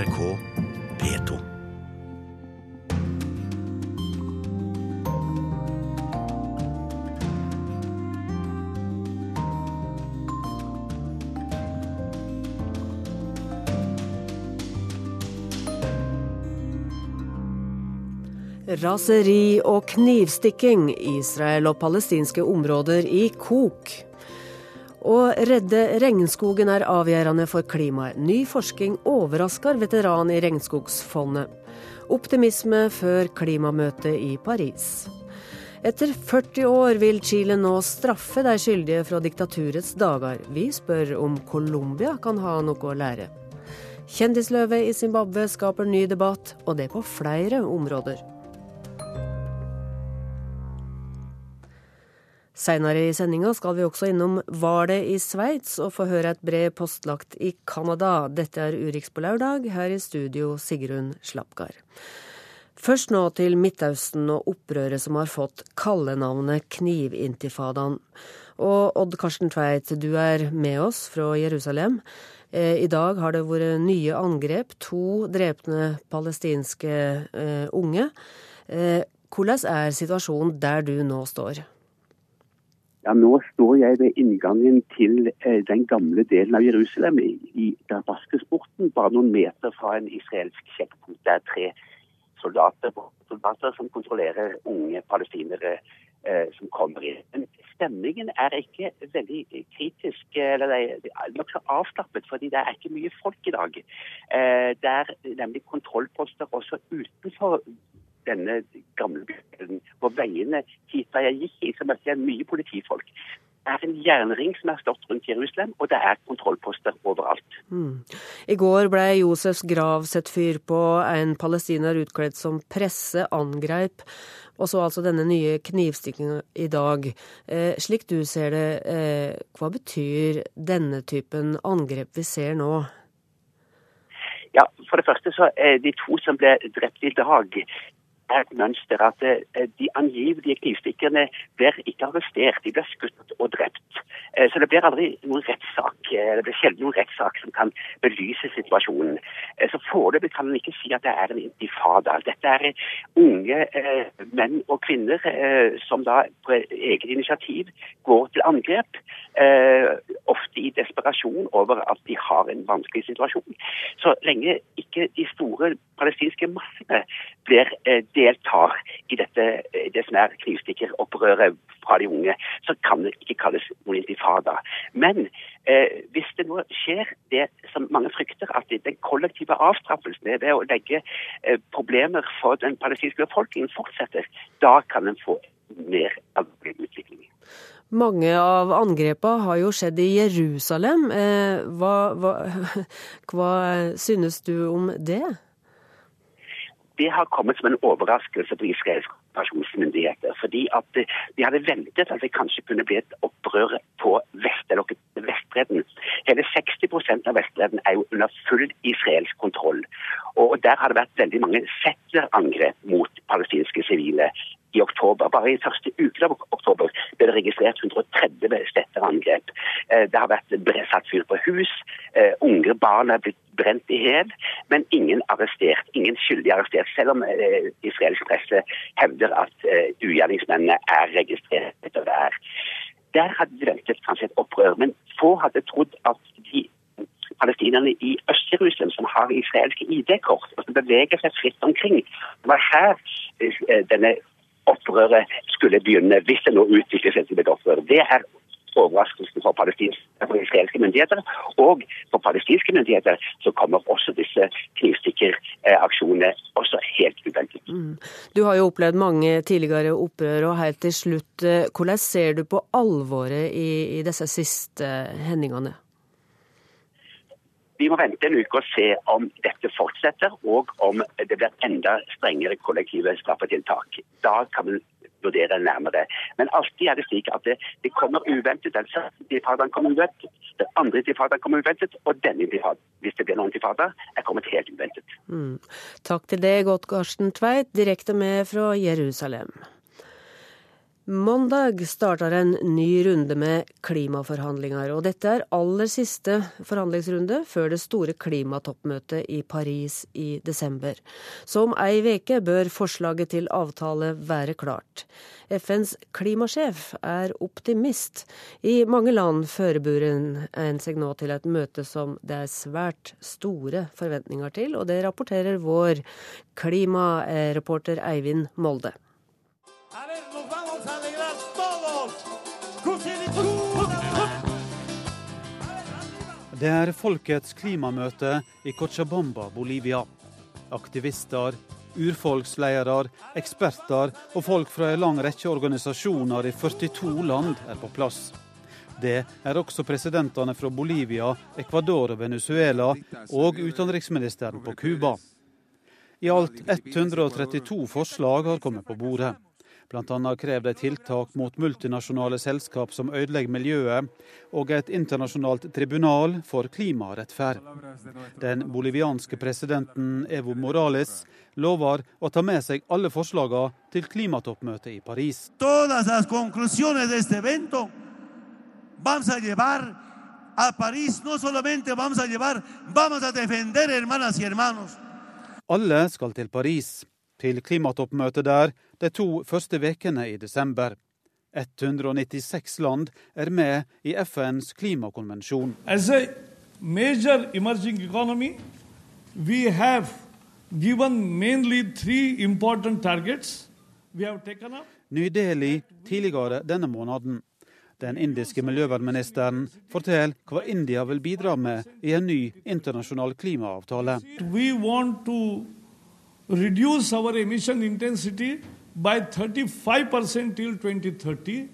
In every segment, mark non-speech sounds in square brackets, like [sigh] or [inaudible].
NRK P2. Raseri og knivstikking, Israel og palestinske områder i kok. Å redde regnskogen er avgjørende for klimaet. Ny forskning overrasker veteran i Regnskogsfondet. Optimisme før klimamøtet i Paris. Etter 40 år vil Chile nå straffe de skyldige fra diktaturets dager. Vi spør om Colombia kan ha noe å lære. Kjendisløvet i Zimbabwe skaper ny debatt, og det på flere områder. Seinere i sendinga skal vi også innom Hvalet i Sveits og få høre et brev postlagt i Canada. Dette er Urix på lørdag, her i studio Sigrun Slapgard. Først nå til Midtøsten og opprøret som har fått kallenavnet Knivintifadaen. Og Odd Karsten Tveit, du er med oss fra Jerusalem. Eh, I dag har det vært nye angrep. To drepne palestinske eh, unge. Eh, hvordan er situasjonen der du nå står? Ja, Nå står jeg ved inngangen til eh, den gamle delen av Jerusalem, i, i Damaskusporten, bare noen meter fra en israelsk sjekkpunkt. Det er tre soldater, soldater som kontrollerer unge palestinere eh, som kommer inn. Men stemningen er ikke veldig kritisk, eller det er nokså avslappet, fordi det er ikke mye folk i dag. Eh, det er nemlig kontrollposter også utenfor denne gamle byen. På veiene hit da jeg gikk i, så møtte jeg mye politifolk. Det er en jernring som er stått rundt Jerusalem, og det er kontrollposter overalt. Mm. I går ble Josefs grav sett fyr på. En palestiner utkledd som presse angreip. Og så altså denne nye knivstikkinga i dag. Eh, slik du ser det, eh, hva betyr denne typen angrep vi ser nå? Ja, For det første så er de to som ble drept i dag, et mønster at eh, de angivelige knivstikkerne blir ikke arrestert, de blir skutt og drept. Eh, så det blir aldri noen rettssak, eh, det blir sjelden noen rettssak som kan belyse situasjonen. Så foreløpig kan en ikke si at det er en intifada. Dette er unge menn og kvinner som da på eget initiativ går til angrep. Ofte i desperasjon over at de har en vanskelig situasjon. Så lenge ikke de store palestinske massene blir deltar i dette, det som er knivstikkeropprøret fra de unge, så kan det ikke kalles noen intifada. Men eh, hvis det nå skjer det som mange frykter, at den kollektive avstraffelsen ved å legge eh, problemer for den palestinske befolkningen fortsetter, da kan en få mer alvorlig utvikling. Mange av angrepene har jo skjedd i Jerusalem. Eh, hva, hva, [laughs] hva synes du om det? Det har kommet som en overraskelse på israelske okkupasjonsmyndigheter. Fordi at de hadde ventet at det kanskje kunne bli et opprør på Vestbredden. Hele 60% av Vestbredden er jo under full israelsk kontroll. Og der har det vært veldig mange settlerangrep mot palestinske sivile i oktober. Bare i første uke av oktober ble det registrert 130 sletterangrep. Eh, det har vært satt fyr på hus, eh, unge barn er blitt brent i hjel, men ingen arrestert. Ingen skyldig arrestert, selv om eh, israelsk presse hevder at ugjerningsmennene er registrert etter her. Der hadde de ventet kanskje et opprør, men få hadde trodd at de palestinerne i Øst-Jerusalem som har israelske ID-kort og som beveger seg fritt omkring. Det var her denne opprøret skulle begynne, hvis det nå utvikler seg til opprør. Det er overraskelsen for, for israelske myndigheter. Og for palestinske myndigheter så kommer også disse knivstikkeraksjonene også helt uventet. Mm. Du har jo opplevd mange tidligere opprør, og helt til slutt, eh, hvordan ser du på alvoret i, i disse siste hendelsene? Vi må vente en uke og se om dette fortsetter, og om det blir enda strengere kollektive straffetiltak. Da kan vi vurdere nærmere. Men alltid er det slik at det, det kommer uventet. Den første intifadaen kommer uventet, den andre intifadaen kommer uventet, og denne intifadaen, hvis det blir noen intifada, er kommet helt uventet. Mm. Takk til deg, Odd Karsten Tveit, direkte med fra Jerusalem. Mandag starter en ny runde med klimaforhandlinger, og dette er aller siste forhandlingsrunde før det store klimatoppmøtet i Paris i desember. Så om ei veke bør forslaget til avtale være klart. FNs klimasjef er optimist. I mange land forbereder en seg nå til et møte som det er svært store forventninger til, og det rapporterer vår klimareporter Eivind Molde. Det er folkets klimamøte i Cochabamba, Bolivia. Aktivister, urfolksledere, eksperter og folk fra en lang rekke organisasjoner i 42 land er på plass. Det er også presidentene fra Bolivia, Ecuador og Venezuela og utenriksministeren på Cuba. I alt 132 forslag har kommet på bordet. Bl.a. krever de tiltak mot multinasjonale selskap som ødelegger miljøet, og et internasjonalt tribunal for klimarettferd. Den bolivianske presidenten Evo Morales lover å ta med seg alle forslagene til klimatoppmøtet i Paris. Alle skal til Paris, til klimatoppmøtet der de to første ukene i desember. 196 land er med i FNs klimakonvensjon. As a major emerging economy, we have given mainly three important targets we have taken up. Ny Delhi tidligere denne måneden. Den indiske miljøvernministeren forteller hva India vil bidra med i en ny internasjonal klimaavtale. We want to reduce our emission intensity by 35% till 2030.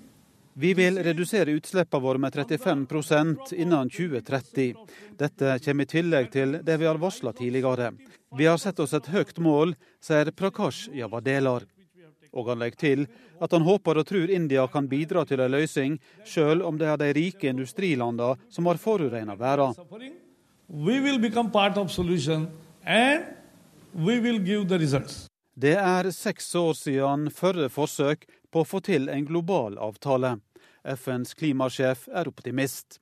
Vi vil redusere utslippene våre med 35% innen 2030. Dette kommer i tillegg til det vi har varsla tidligere. Vi har sett oss et høyt mål, sier Prakash Javadelar. Og han legger til at han håper og tror India kan bidra til en løsning, selv om det er de rike industrilandene som har forurena verden. We will become part of solution and we will give the results. Det er seks år siden førre forsøk på å få til en global avtale. FNs klimasjef er optimist.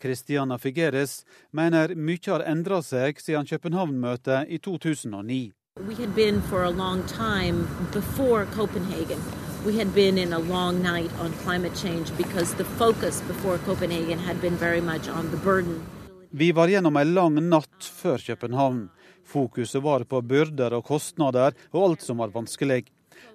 Christiana Figueres mener mye har endra seg siden København-møtet i 2009. We had been for a long time before Copenhagen. We had been in a long night on climate change because the focus before Copenhagen had been very much on the burden. Vi var gjennom en lang natt før København. Fokuset var på byrder og kostnader og alt som var vanskelig.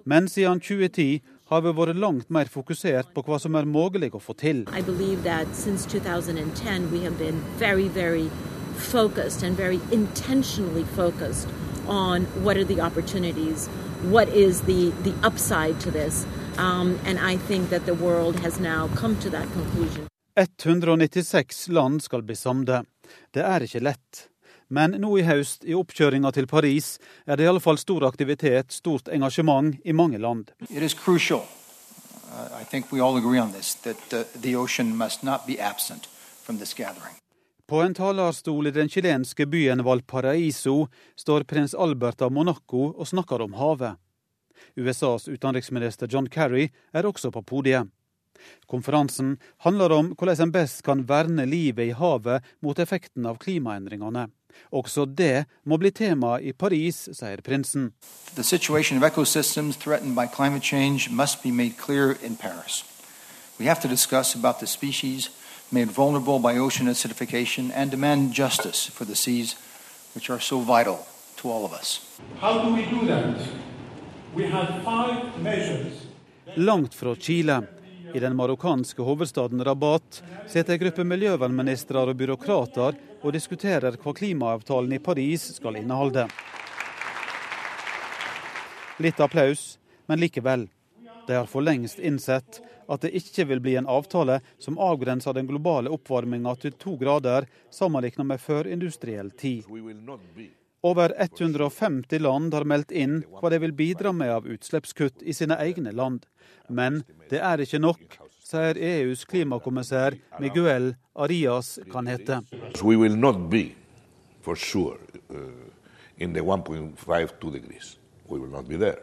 Men siden 2010 har vi vært langt mer fokusert på hva som er mulig å få til. I believe that since 2010 we have been very, very focused and very intentionally focused on what are the opportunities, what is the, the upside to this. Um, and I think that the world has now come to that conclusion. 196 land skal bli samlet. Det er ikke lett. Men nå i høst, i oppkjøringa til Paris, er det i alle fall stor aktivitet, stort engasjement i mange land. Uh, this, uh. På en talerstol i den chilenske byen Valparaiso står prins Albert av Monaco og snakker om havet. USAs utenriksminister John Kerry er også på podiet. Konferansen handler om hvordan en best kan verne livet i havet mot effekten av klimaendringene. Også det må bli tema i Paris, sier prinsen. The situation of ecosystems threatened by climate change must be made clear in Paris. We have to discuss about the species made vulnerable by ocean acidification and demand justice for the seas, which are so vital to all of us. How do we do that? We have five measures. Langt fra Chile i den marokkanske hovedstaden Rabat sitter en gruppe miljøvernministre og byråkrater og diskuterer hva klimaavtalen i Paris skal inneholde. Litt applaus, men likevel. De har for lengst innsett at det ikke vil bli en avtale som avgrenser den globale oppvarminga til to grader, sammenlignet med førindustriell tid. Over 150 land har meldt inn hva de vil bidra med av utslippskutt i sine egne land. Men det er ikke nok, sier EUs klimakommissær Miguel Arias Canete. We will not be, for sure, uh, in the 1.52 degrees. We will not be there.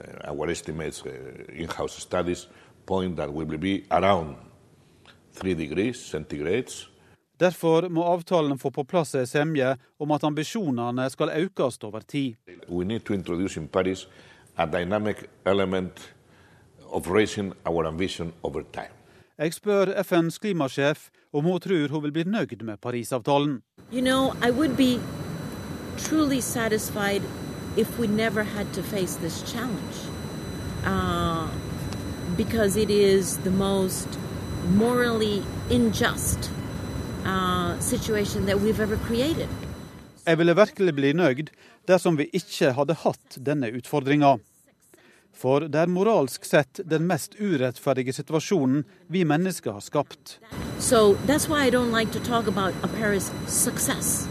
Uh, our estimates, uh, in-house studies, point that we will be around 3 degrees centigrades. Derfor må avtalen få på plass ei semje om at ambisjonene skal økes over tid. We need to introduce in Paris a dynamic element of raising our ambition over time. Jeg spør FNs klimasjef om hun tror hun vil bli nøyd med Parisavtalen. You know, I would be truly satisfied if we never had to face this challenge. Uh, because it is the most morally unjust uh, situation that we've ever created. Jeg ville virkelig bli nøyd dersom vi ikke hadde hatt denne utfordringa. For det er moralsk sett den mest urettferdige situasjonen vi mennesker har skapt. So that's why I don't like to talk about a Paris success,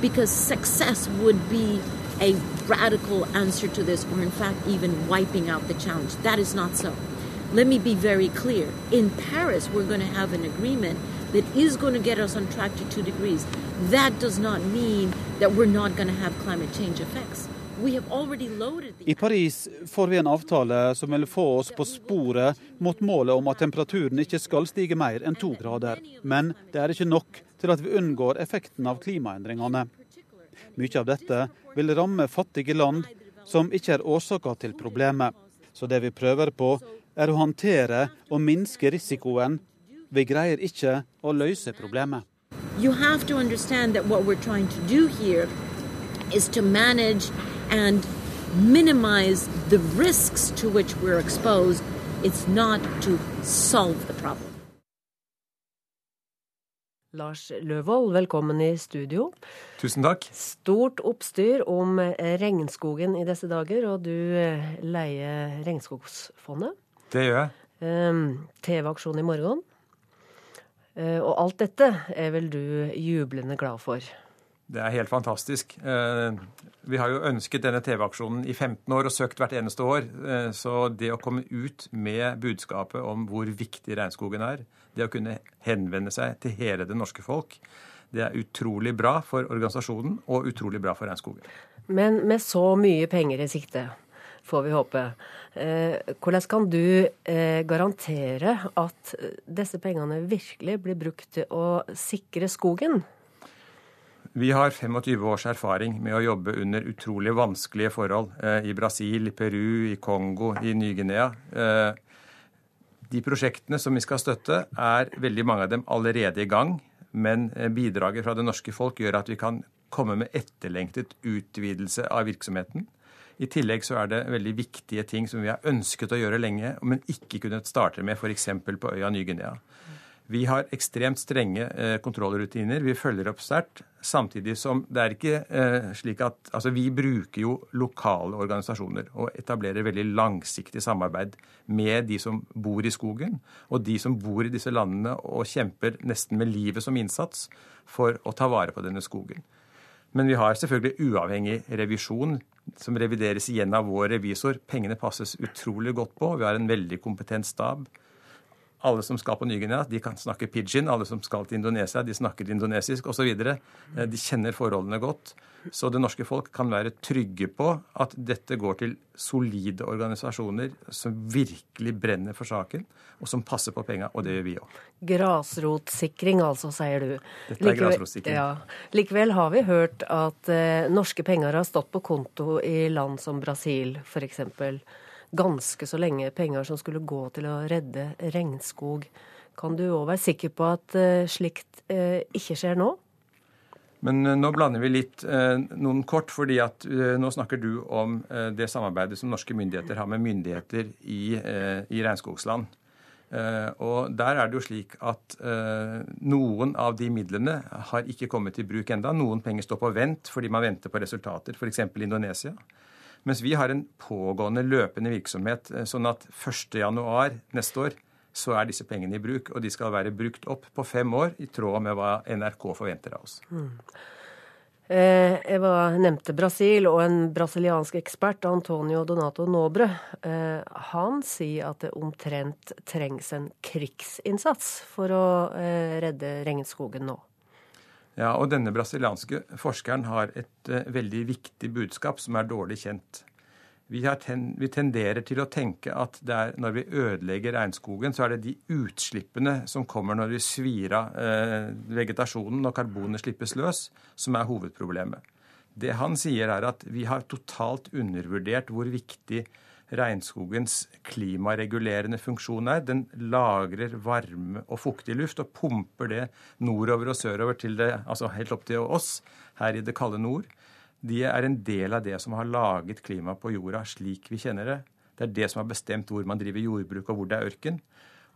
because success would be a radical answer to this, or in fact, even wiping out the challenge. That is not so. Let me be very clear. In Paris, we're going to have an agreement that is going to get us on track to two degrees. That does not mean that we're not going to have climate change effects. I Paris får vi en avtale som vil få oss på sporet mot målet om at temperaturen ikke skal stige mer enn to grader. Men det er ikke nok til at vi unngår effekten av klimaendringene. Mye av dette vil ramme fattige land som ikke er årsaka til problemet. Så det vi prøver på, er å håndtere og minske risikoen. Vi greier ikke å løse problemet. you have to understand that what we're trying to do here is to manage and minimize the risks to which we're exposed. It's not to solve the problem. Lars Løvold, velkommen i studio. Tusen takk. Stort oppstyr om regnskogen i disse dager, og du eh, leier Regnskogsfondet. Det gjør jeg. Eh, TV-aksjon i morgen. Eh, Og alt dette er vel du jublende glad for? Det er helt fantastisk. Vi har jo ønsket denne TV-aksjonen i 15 år og søkt hvert eneste år. Eh, Så det å komme ut med budskapet om hvor viktig regnskogen er, det å kunne henvende seg til hele det norske folk, det er utrolig bra for organisasjonen og utrolig bra for regnskogen. Men med så mye penger i sikte, får vi håpe. eh, Hvordan kan du eh, garantere at disse pengene virkelig blir brukt til å sikre skogen? Vi har 25 års erfaring med å jobbe under utrolig vanskelige forhold eh, i Brasil, i Peru, i Kongo, i Ny-Guinea. Eh, de prosjektene som vi skal støtte, er veldig mange av dem allerede i gang. Men eh, bidraget fra det norske folk gjør at vi kan komme med etterlengtet utvidelse av virksomheten. I tillegg så er det veldig viktige ting som vi har ønsket å gjøre lenge, men ikke kunnet starte med, f.eks. på øya Ny-Guinea. Vi har ekstremt strenge eh, kontrollrutiner. Vi følger opp sterkt. Samtidig som det er ikke eh, slik at Altså, vi bruker jo lokale organisasjoner og etablerer veldig langsiktig samarbeid med de som bor i skogen, og de som bor i disse landene og kjemper nesten med livet som innsats for å ta vare på denne skogen. Men vi har selvfølgelig uavhengig revisjon som revideres igjen av vår revisor. Pengene passes utrolig godt på. Vi har en veldig kompetent stab. Alle som skal på Ny-Guinea, de kan snakke pidgin. Alle som skal til Indonesia, de snakker indonesisk osv. De kjenner forholdene godt. Så det norske folk kan være trygge på at dette går til solide organisasjoner som virkelig brenner for saken, og som passer på penga. Og det gjør vi òg. Grasrotsikring, altså, sier du. Dette er grasrotsikring. Ja. Likevel har vi hørt at eh, norske penger har stått på konto i land som Brasil, f.eks. Ganske så lenge penger som skulle gå til å redde regnskog. Kan du òg være sikker på at eh, slikt eh, ikke skjer nå? Men eh, nå blander vi litt noen kort, fordi at nå snakker du om det samarbeidet som norske myndigheter har med myndigheter i, i regnskogsland. Og der er det jo slik at noen av de midlene har ikke kommet til bruk enda. Noen penger står på vent fordi man venter på resultater, f.eks. Indonesia. Mens vi har en pågående løpende virksomhet, eh, sånn at 1.1 neste år så er disse pengene i bruk, og de skal være brukt opp på fem år, i tråd med hva NRK forventer av oss. Eh, Eva nevnte Brasil, og en brasiliansk ekspert, Antonio Donato Nobre, eh, han sier at det omtrent trengs en krigsinnsats for å redde regnskogen nå. Ja, og denne brasilianske forskeren har et uh, veldig viktig budskap som er dårlig kjent. Vi, ten, vi, tenderer til å tenke at er, når vi ødelegger regnskogen, så er det de utslippene som kommer når vi svir av eh, vegetasjonen og karbonet slippes løs, som er hovedproblemet. Det han sier, er at vi har totalt undervurdert hvor viktig regnskogens klimaregulerende funksjon er. Den lagrer varme og fuktig luft og pumper det nordover og sørover til det, altså helt opp til oss her i det kalde nord de er en del av det som har laget klimaet på jorda slik vi kjenner det. Det er det som har bestemt hvor man driver jordbruk, og hvor det er ørken.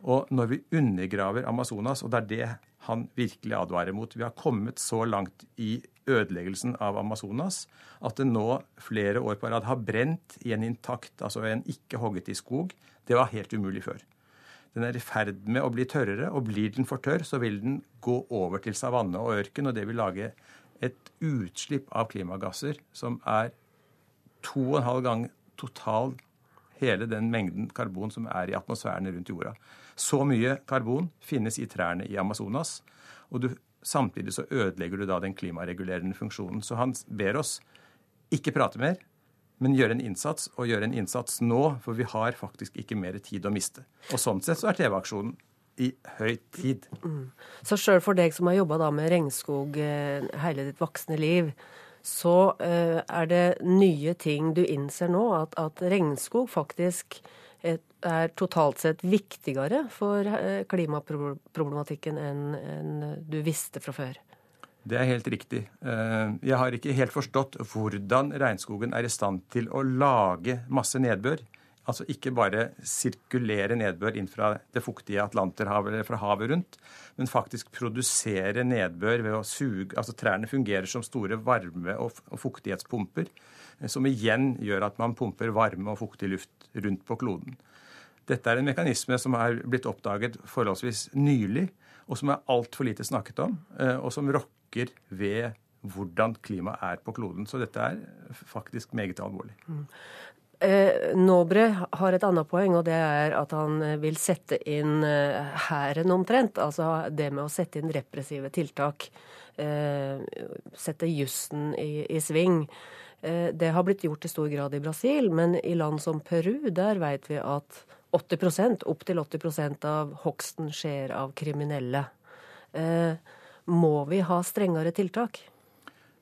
Og når vi undergraver Amazonas, og det er det han virkelig advarer mot Vi har kommet så langt i ødeleggelsen av Amazonas at det nå flere år på rad har brent i en intakt, altså en ikke hogget i skog. Det var helt umulig før. Den er i ferd med å bli tørrere, og blir den for tørr, så vil den gå over til savanne og ørken, og det vil lage et utslipp av klimagasser som er to og en halv gang total hele den mengden karbon som er i atmosfæren rundt jorda. Så mye karbon finnes i trærne i Amazonas. og du, Samtidig så ødelegger du da den klimaregulerende funksjonen. Så han ber oss ikke prate mer, men gjøre en innsats, og gjøre en innsats nå, for vi har faktisk ikke mer tid å miste. Og sånn sett så er TV-aksjonen i høy tid. Mm. Så sjøl for deg som har jobba med regnskog eh, hele ditt voksne liv, så uh, er det nye ting du innser nå, at, at regnskog faktisk er totalt sett viktigere for eh, klimaproblematikken enn du visste fra før? Det er helt riktig. Jeg har ikke helt forstått hvordan regnskogen er i stand til å lage masse nedbør. Altså ikke bare sirkulere nedbør inn fra det fuktige Atlanterhavet eller fra havet rundt, men faktisk produsere nedbør ved å suge Altså trærne fungerer som store varme- og fuktighetspumper, eh, som igjen gjør at man pumper varme og fuktig luft rundt på kloden. Dette er en mekanisme som er blitt oppdaget forholdsvis nylig, og som er altfor lite snakket om, eh, og som rokker ved hvordan klimaet er på kloden. Så dette er faktisk meget alvorlig. Mm. Eh, Nåbre har et annet poeng, og det er at han eh, vil sette inn eh, hæren omtrent. Altså det med å sette inn repressive tiltak. Sette jussen i, i sving. Det har blitt gjort i stor grad i Brasil, men i land som Peru, der vet vi at 80% opptil 80% av hogsten skjer av kriminelle. Må vi ha strengere tiltak?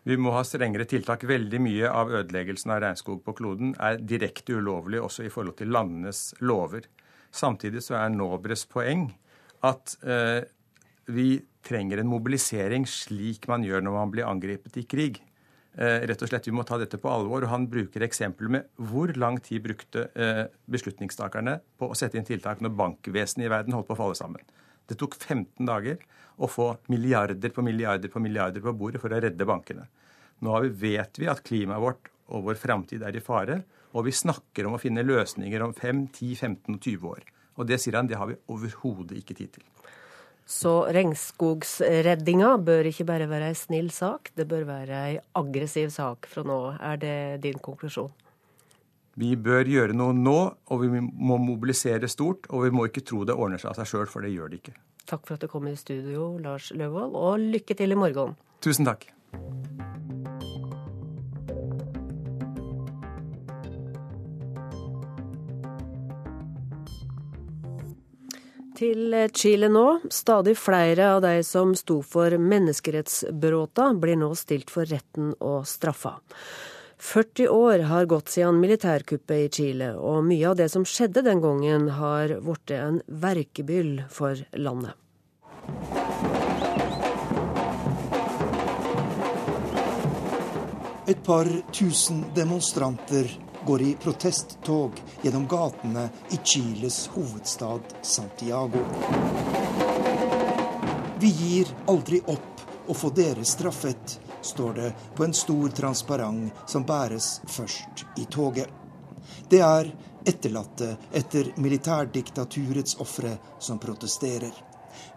Vi må ha strengere tiltak. Veldig mye av ødeleggelsen av regnskog på kloden er direkte ulovlig også i forhold til landenes lover. Samtidig så er Nobres poeng at eh, vi trenger en mobilisering slik man gjør når man blir angrepet i krig. Eh, rett og slett, Vi må ta dette på alvor. og Han bruker eksempler med hvor lang tid brukte eh, beslutningstakerne på å sette inn tiltak når bankvesenet i verden holdt på å falle sammen. Det tok 15 dager å få milliarder på milliarder på milliarder på bordet for å redde bankene. Nå vet vi at klimaet vårt og vår framtid er i fare, og vi snakker om å finne løsninger om 5, 10, 15 og 20 år. Og det sier han, det har vi overhodet ikke tid til. Så regnskogsreddinga bør ikke bare være ei snill sak, det bør være ei aggressiv sak fra nå. Er det din konklusjon? Vi bør gjøre noe nå, og vi må mobilisere stort. Og vi må ikke tro det ordner seg av seg sjøl, for det gjør det ikke. Takk for at du kom i studio, Lars Løvold, og lykke til i morgen. Tusen takk. Til Chile nå. Stadig flere av de som sto for menneskerettsbråta, blir nå stilt for retten og straffa. 40 år har gått siden militærkuppet i Chile, og mye av det som skjedde den gangen, har blitt en verkebyll for landet. Et par tusen demonstranter går i protesttog gjennom gatene i Chiles hovedstad Santiago. Vi gir aldri opp å få dere straffet, står det på en stor transparent som bæres først i toget. Det er etterlatte etter militærdiktaturets ofre som protesterer.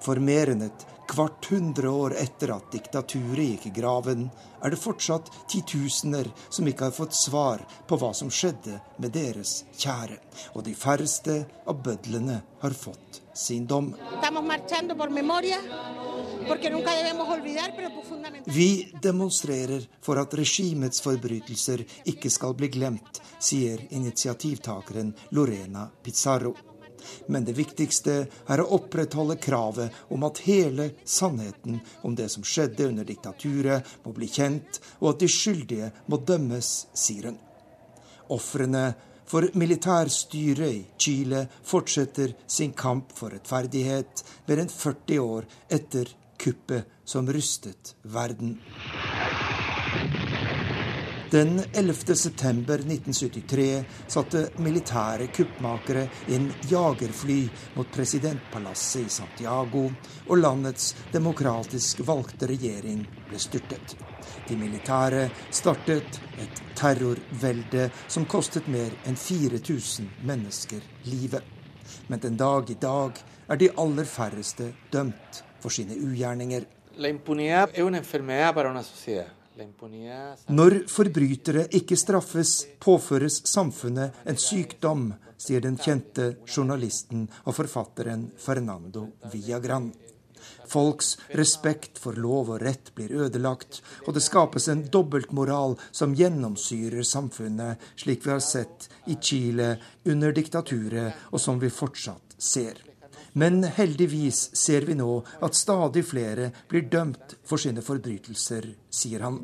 For mer enn et kvart hundre år etter at diktaturet gikk i graven, er det fortsatt titusener som ikke har fått svar på hva som skjedde med deres kjære. Og de færreste av bødlene har fått sin dom. Vi demonstrerer for at regimets forbrytelser ikke skal bli glemt, sier initiativtakeren Lorena Pizarro. Men det viktigste er å opprettholde kravet om at hele sannheten om det som skjedde under diktaturet, må bli kjent, og at de skyldige må dømmes, sier hun. Ofrene for militærstyret i Chile fortsetter sin kamp for rettferdighet mer enn 40 år etter kuppet som rystet verden. Den 11. september 1973 satte militære kuppmakere inn jagerfly mot presidentpalasset i Santiago, og landets demokratisk valgte regjering ble styrtet. De militære startet et terrorvelde som kostet mer enn 4000 mennesker livet. Men den dag i dag er de aller færreste dømt for sine ugjerninger. La impunidad es una enfermedad para una sociedad. Når forbrytere ikke straffes, påføres samfunnet en sykdom, sier den kjente journalisten og forfatteren Fernando Villagran. Folks respekt for lov og rett blir ødelagt, og det skapes en dobbeltmoral som gjennomsyrer samfunnet, slik vi har sett i Chile under diktaturet, og som vi fortsatt ser. Men heldigvis ser vi nå at stadig flere blir dømt for sine forbrytelser, sier han.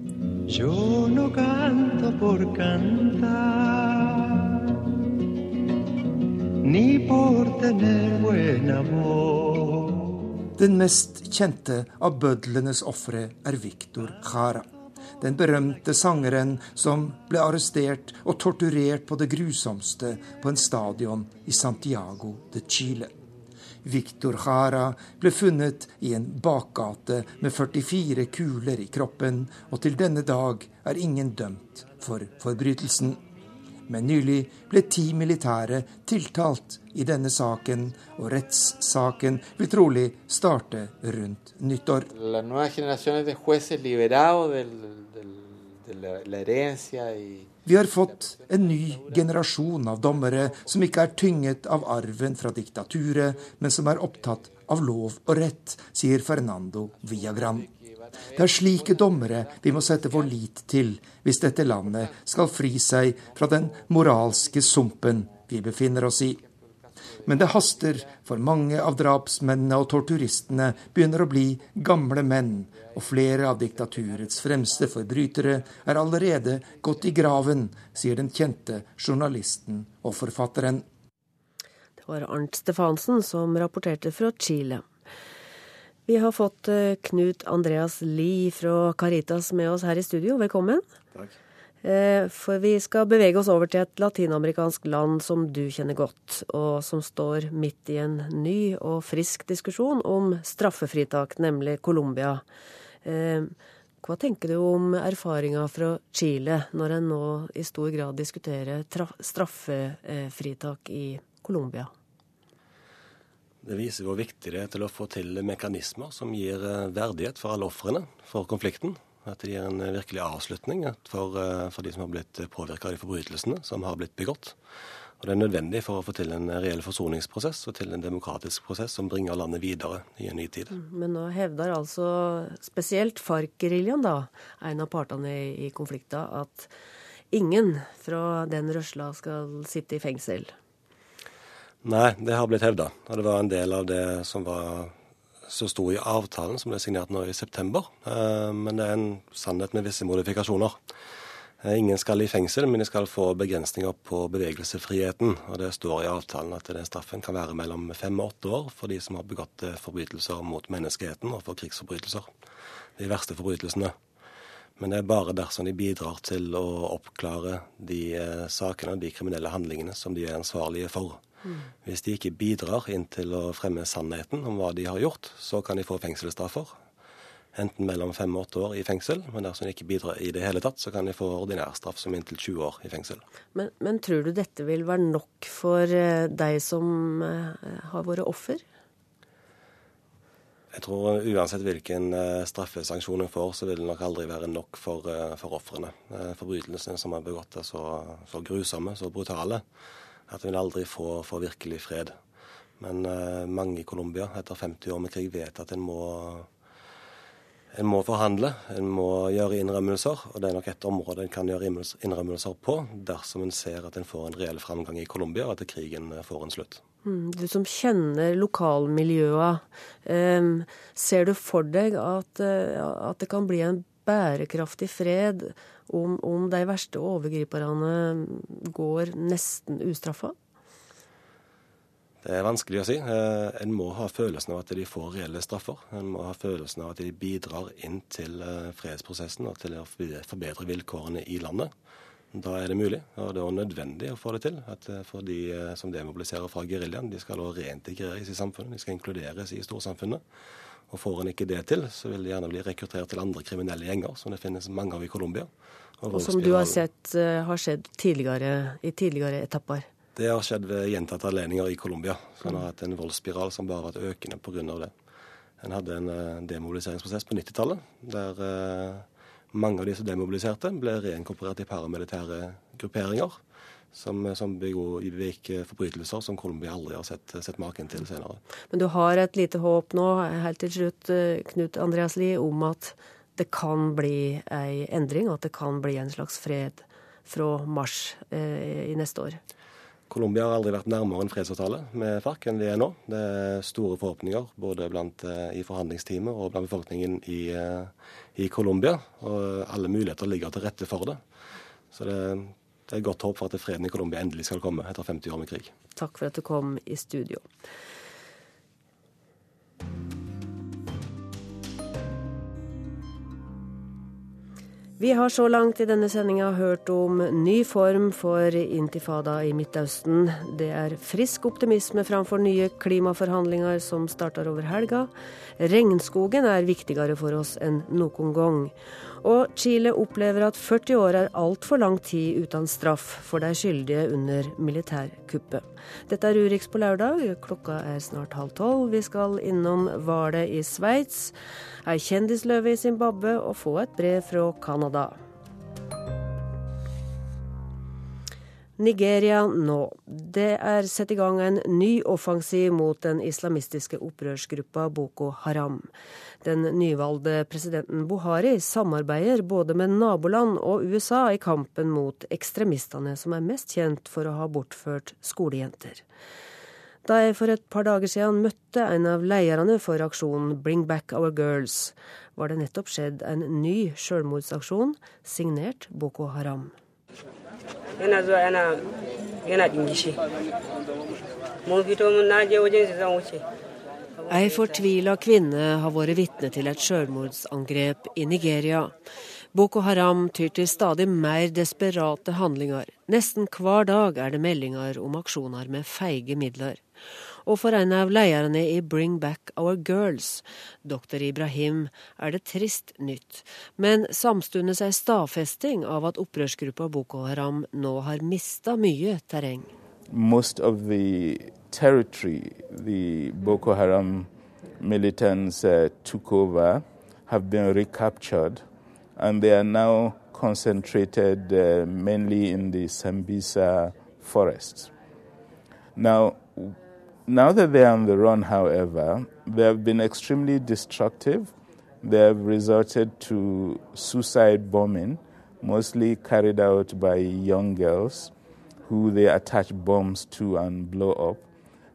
Den mest kjente av bødlenes ofre er Victor Jara. Den berømte sangeren som ble arrestert og torturert på det grusomste på en stadion i Santiago de Chile. Victor Jara ble funnet i en bakgate med 44 kuler i kroppen, og til denne dag er ingen dømt for forbrytelsen. Men nylig ble ti militære tiltalt i denne saken, og rettssaken vil trolig starte rundt nyttår. La nueva de jueces liberados del, del, de la, la herencia vi har fått en ny generasjon av dommere som ikke er tynget av arven fra diktaturet, men som er opptatt av lov og rett, sier Fernando Viagran. Det er slike dommere vi må sette vår lit til hvis dette landet skal fri seg fra den moralske sumpen vi befinner oss i. Men det haster, for mange av drapsmennene og torturistene begynner å bli gamle menn, og flere av diktaturets fremste forbrytere er allerede gått i graven, sier den kjente journalisten og forfatteren. Det var Arnt Stefansen som rapporterte fra Chile. Vi har fått eh, Knut Andreas Lie fra Caritas med oss her i studio. Velkommen. Takk. Eh, for vi skal bevege oss over til et latinamerikansk land som du kjenner godt, og som står midt i en ny og frisk diskusjon om straffefritak, nemlig Colombia. Eh, hva tenker du om erfaringa fra Chile, når en nå i stor grad diskuterer straffefritak i Colombia? Det viser hvor viktig det er til å få til mekanismer som gir eh, verdighet for alle ofrene for konflikten. At det gir en virkelig avslutning for, eh, for de som har blitt påvirka av de forbrytelsene som har blitt begått. Og Det er nødvendig for å få til en reell forsoningsprosess og til en demokratisk prosess som bringer landet videre i en ny tid. Mm, men nå hevder altså spesielt FARC-geriljaen, da, en av partene i, konflikten, at ingen fra den røsla skal sitte i fengsel. Nei, det har blitt hevda. Og det var en del av det som var så sto i avtalen som ble signert nå i september. Eh, men det er en sannhet med visse modifikasjoner. Eh, ingen skal i fengsel, men de skal få begrensninger på bevegelsesfriheten. Og Det står i avtalen at den straffen kan være mellom fem og åtte år for de som har begått eh, forbrytelser mot menneskeheten og for krigsforbrytelser. De verste forbrytelsene. Men det er bare dersom de bidrar til å oppklare de sakene og de kriminelle handlingene som de er ansvarlige for. Hvis de ikke bidrar inn til å fremme sannheten om hva de har gjort, så kan de få fengselsstraffer enten mellom fem og åtte år i fengsel, men dersom de ikke bidrar i det hele tatt, så kan de få ordinær straff som inntil 20 år i fengsel. Men, men tror du dette vil være nok for eh, deg som eh, har vært offer? Jeg tror uansett hvilken eh, straffesanksjon en får, så vil det nok aldri være nok for, for ofrene. Forbrytelsene som er begått er så, så, grusomme, så brutale, at en vil aldri få, få virkelig fred. Men mange i Colombia etter 50 år med krig vet at en må En må forhandle, en må gjøre innrømmelser. Og det er nok et område en kan gjøre innrømmelser på dersom en ser at en får en reell framgang i Colombia, og at krigen får en slutt. Mm, du som kjenner lokalmiljøet, ser du for deg at, eh, at det kan bli en bærekraftig fred om, om de verste overgriperne går nesten ustraffa? Det er vanskelig å si. Eh, en må ha følelsen av at de får reelle straffer. En må ha følelsen av at de bidrar inn til eh, fredsprosessen og til å forbedre vilkårene i landet. Da er det mulig, og det er nødvendig å få det til. At eh, for de som demobiliserer fra geriljaen, de skal da reintegreres i samfunnet, de skal inkluderes i storsamfunnet. Og får en ikke det til, så vil de gjerne bli rekruttert til andre kriminelle gjenger, som det finnes mange av i Colombia. Og, og som du har sett har skjedd tidligere, i tidligere etapper? Det har skjedd ved gjentatte anledninger i Colombia. Så en har hatt en voldsspiral som bare har vært økende pga. det. En hadde en uh, demobiliseringsprosess på 90-tallet der uh, mange av de som demobiliserte, ble reinkorporert i paramilitære grupperinger. Som, som begikk forbrytelser som Colombia aldri har sett, sett, maken til senere. Men du har et lite håp nå, helt til slutt, eh, Knut Andreas Lie, om at det kan bli ei endring, og at det kan bli en slags fred fra mars eh, i neste år? Colombia har aldri vært nærmere en fredsavtale med FARC enn vi er nå. Det er store forhåpninger både blant, eh, i forhandlingsteamet og blant befolkningen i, eh, i Colombia. Og alle muligheter ligger til rette for det. Så det, det er godt håp for at freden i Colombia endelig skal komme etter 50 år med krig. Takk for at du kom i studio. Vi har så langt i denne sendinga hørt om ny form for intifada i Midtøsten. Det er frisk optimisme framfor nye klimaforhandlinger som starter over helga. Regnskogen er viktigere for oss enn noen gang. Og Chile opplever at 40 år er altfor lang tid uten straff for de skyldige under militærkuppet. Dette er Urix på lørdag. Klokka er snart halv tolv. Vi skal innom Hvaler i Sveits, ei kjendisløve i Zimbabwe og få et brev fra Canada. Nigeria nå. Det er satt i gang en ny offensiv mot den islamistiske opprørsgruppa Boko Haram. Den nyvalgte presidenten Buhari samarbeider både med naboland og USA i kampen mot ekstremistene, som er mest kjent for å ha bortført skolejenter. Da jeg for et par dager siden møtte en av lederne for aksjonen Bring Back Our Girls, var det nettopp skjedd en ny selvmordsaksjon signert Boko Haram yana zuwa yana yana dingishi mun fito mun naje wajen wajen zan wuce Ei fortvila kvinne har vært vitne til et selvmordsangrep i Nigeria. Boko Haram tyr til stadig mer desperate handlinger. Nesten hver dag er det meldinger om aksjoner med feige midler og for en av lederne i Bring Back Our Girls, dr. Ibrahim, er det trist nytt, men samtidig ei stadfesting av at opprørsgruppa Boko Haram nå har mista mye terreng. Most of the territory the Boko Haram militants uh, took over have been recaptured, and they are now concentrated uh, mainly in the Sambisa forests. Now, Now that they are on the run, however, they have been extremely destructive. They have resorted to suicide bombing, mostly carried out by young girls who they attach bombs to and blow up.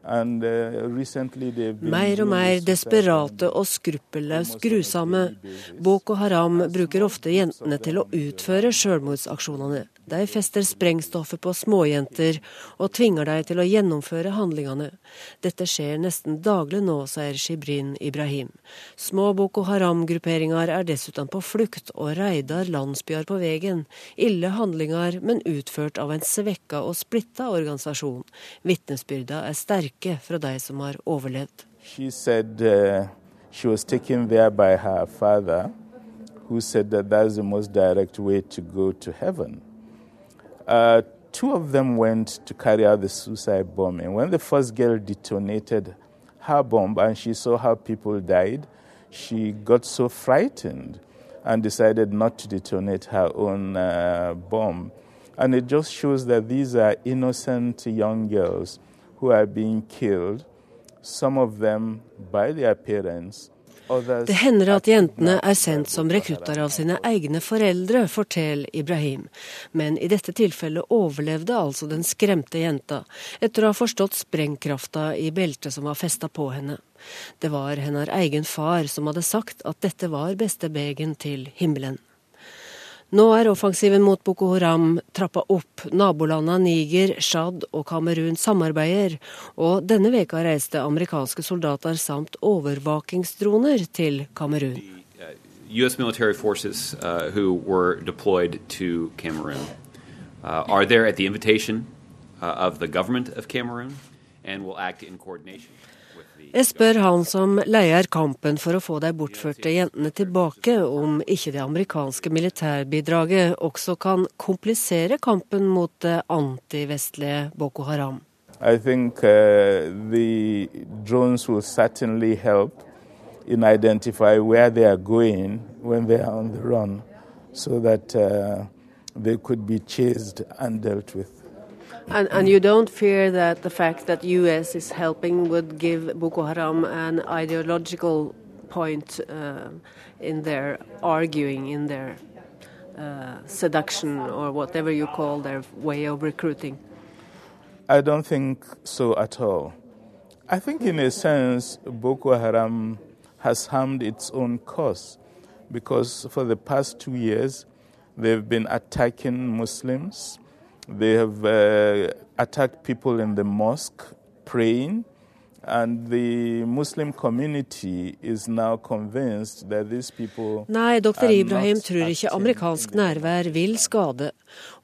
Uh, mer og mer desperate og skruppelløst grusomme. Boko Haram bruker ofte jentene til å utføre selvmordsaksjonene. De fester sprengstoffet på småjenter og tvinger dem til å gjennomføre handlingene. Dette skjer nesten daglig nå, sier Shibrin Ibrahim. Små Boko Haram-grupperinger er dessuten på flukt og reider landsbyer på veien. Ille handlinger, men utført av en svekka og splitta organisasjon. Vitnesbyrda er sterke fra de som har overlevd. She said, uh, she was taken there by her father, who said that that's the most direct way to go to heaven. Uh, two of them went to carry out the suicide bombing. When the first girl detonated her bomb and she saw how people died, she got so frightened and decided not to detonate her own uh, bomb. And it just shows that these are innocent young girls who are being killed, some of them by their parents, Det hender at jentene er sendt som rekrutter av sine egne foreldre, forteller Ibrahim. Men i dette tilfellet overlevde altså den skremte jenta, etter å ha forstått sprengkrafta i beltet som var festa på henne. Det var hennes egen far som hadde sagt at dette var beste begen til himmelen. Nå er offensiven mot Boko Haram trappa opp. Nabolandene Niger, Tsjad og Kamerun samarbeider, og denne veka reiste amerikanske soldater samt overvåkingsdroner til Kamerun. U.S. military forces uh, who were deployed to Cameroon uh, are there at the invitation uh, of the government of Cameroon and will act in coordination. Jeg spør han som leier kampen for å få de bortførte jentene tilbake, om ikke det amerikanske militærbidraget også kan komplisere kampen mot det antivestlige Boko Haram. I think uh, the drones will certainly help in identify where they are going when they are on the run, so that uh, they could be chased and dealt with. And, and you don't fear that the fact that the U.S. is helping would give Boko Haram an ideological point uh, in their arguing, in their uh, seduction, or whatever you call their way of recruiting? I don't think so at all. I think, in a sense, Boko Haram has harmed its own cause because for the past two years they've been attacking Muslims they have uh, attacked people in the mosque praying, and the Muslim community is now convinced that these people Nei, dr. Ibrahim tror ikke amerikansk nærvær vil skade,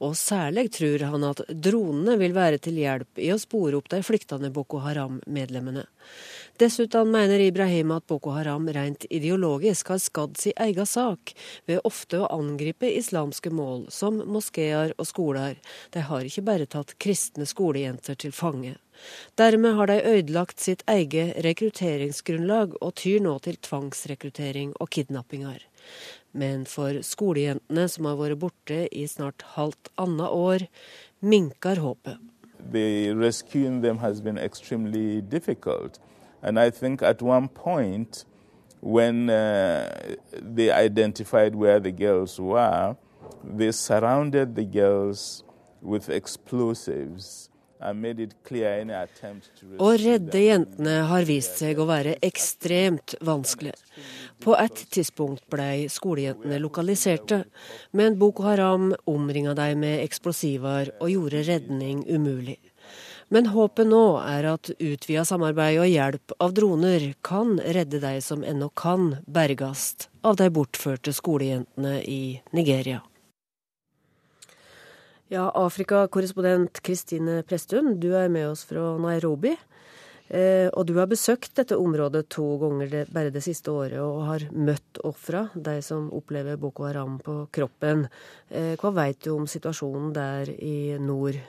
og særlig tror han at dronene vil være til hjelp i å spore opp de flyktende Boko Haram-medlemmene. Dessuten mener Ibrahim at Boko Haram rent ideologisk har skadd sin egen sak ved ofte å angripe islamske mål, som moskeer og skoler. De har ikke bare tatt kristne skolejenter til fange. Dermed har de ødelagt sitt eget rekrutteringsgrunnlag og tyr nå til tvangsrekruttering og kidnappinger. Men for skolejentene som har vært borte i snart halvt annet år, minker håpet. The rescuing them has been extremely difficult. And I think at one point, when uh, they identified where the girls were, they surrounded the girls with explosives. Å redde jentene har vist seg å være ekstremt vanskelig. På et tidspunkt ble skolejentene lokaliserte, men Boko Haram omringa dem med eksplosiver og gjorde redning umulig. Men håpet nå er at utvida samarbeid og hjelp av droner kan redde de som ennå kan bergast av de bortførte skolejentene i Nigeria. Ja, Afrikakorrespondent Kristine Presttun, du er med oss fra Nairobi. Eh, og du har besøkt dette området to ganger bare det siste året og har møtt ofra, de som opplever Boko Haram på kroppen. Eh, hva veit du om situasjonen der i nord?